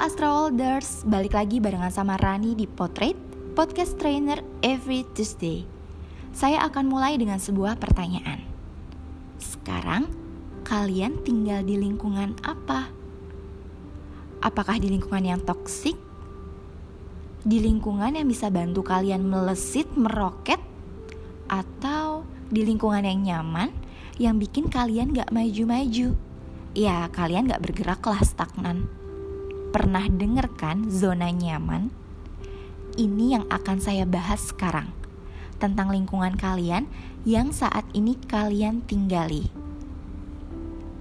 Astroholders, balik lagi barengan sama Rani di Potret, podcast trainer every Tuesday. Saya akan mulai dengan sebuah pertanyaan. Sekarang, kalian tinggal di lingkungan apa? Apakah di lingkungan yang toksik? Di lingkungan yang bisa bantu kalian melesit, meroket? Atau di lingkungan yang nyaman, yang bikin kalian gak maju-maju? Ya, kalian gak bergeraklah stagnan. Pernah denger kan zona nyaman? Ini yang akan saya bahas sekarang tentang lingkungan kalian yang saat ini kalian tinggali.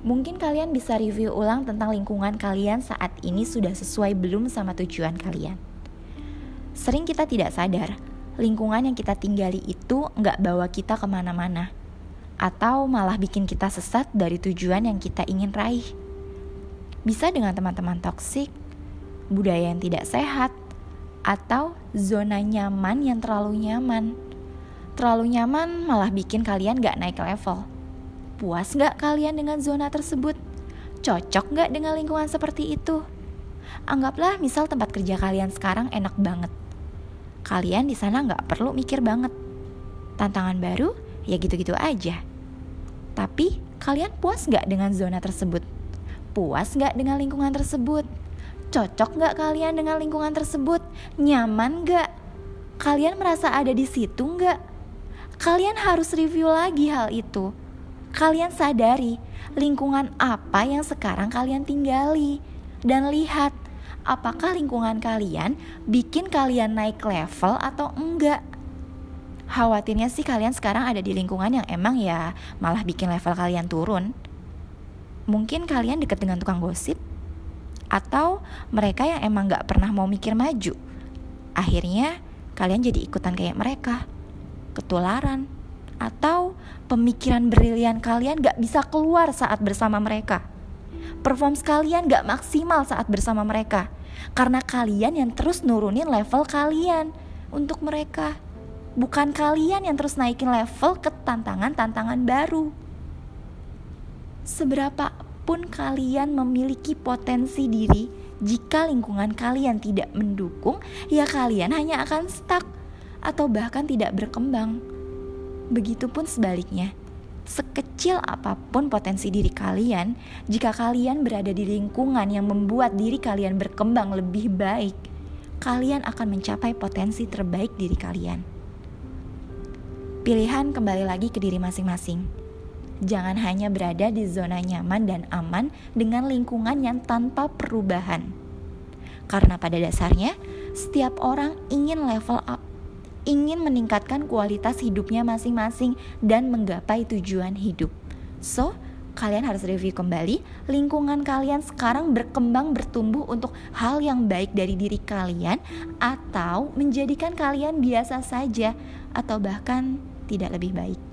Mungkin kalian bisa review ulang tentang lingkungan kalian saat ini sudah sesuai belum sama tujuan kalian. Sering kita tidak sadar, lingkungan yang kita tinggali itu nggak bawa kita ke mana-mana. Atau malah bikin kita sesat dari tujuan yang kita ingin raih. Bisa dengan teman-teman toksik, budaya yang tidak sehat, atau zona nyaman yang terlalu nyaman. Terlalu nyaman malah bikin kalian gak naik level. Puas gak kalian dengan zona tersebut? Cocok gak dengan lingkungan seperti itu? Anggaplah misal tempat kerja kalian sekarang enak banget. Kalian di sana nggak perlu mikir banget. Tantangan baru ya gitu-gitu aja. Tapi kalian puas nggak dengan zona tersebut? Puas nggak dengan lingkungan tersebut? Cocok nggak kalian dengan lingkungan tersebut? Nyaman nggak? Kalian merasa ada di situ nggak? Kalian harus review lagi hal itu. Kalian sadari lingkungan apa yang sekarang kalian tinggali dan lihat apakah lingkungan kalian bikin kalian naik level atau enggak. Khawatirnya sih kalian sekarang ada di lingkungan yang emang ya malah bikin level kalian turun. Mungkin kalian dekat dengan tukang gosip, atau mereka yang emang gak pernah mau mikir maju. Akhirnya kalian jadi ikutan kayak mereka, ketularan, atau pemikiran brilian kalian gak bisa keluar saat bersama mereka. Perform kalian gak maksimal saat bersama mereka, karena kalian yang terus nurunin level kalian untuk mereka. Bukan kalian yang terus naikin level ke tantangan-tantangan baru seberapa pun kalian memiliki potensi diri, jika lingkungan kalian tidak mendukung, ya kalian hanya akan stuck atau bahkan tidak berkembang. Begitupun sebaliknya, sekecil apa pun potensi diri kalian, jika kalian berada di lingkungan yang membuat diri kalian berkembang lebih baik, kalian akan mencapai potensi terbaik diri kalian. Pilihan kembali lagi ke diri masing-masing Jangan hanya berada di zona nyaman dan aman dengan lingkungan yang tanpa perubahan. Karena pada dasarnya, setiap orang ingin level up, ingin meningkatkan kualitas hidupnya masing-masing dan menggapai tujuan hidup. So, kalian harus review kembali lingkungan kalian sekarang berkembang bertumbuh untuk hal yang baik dari diri kalian atau menjadikan kalian biasa saja atau bahkan tidak lebih baik.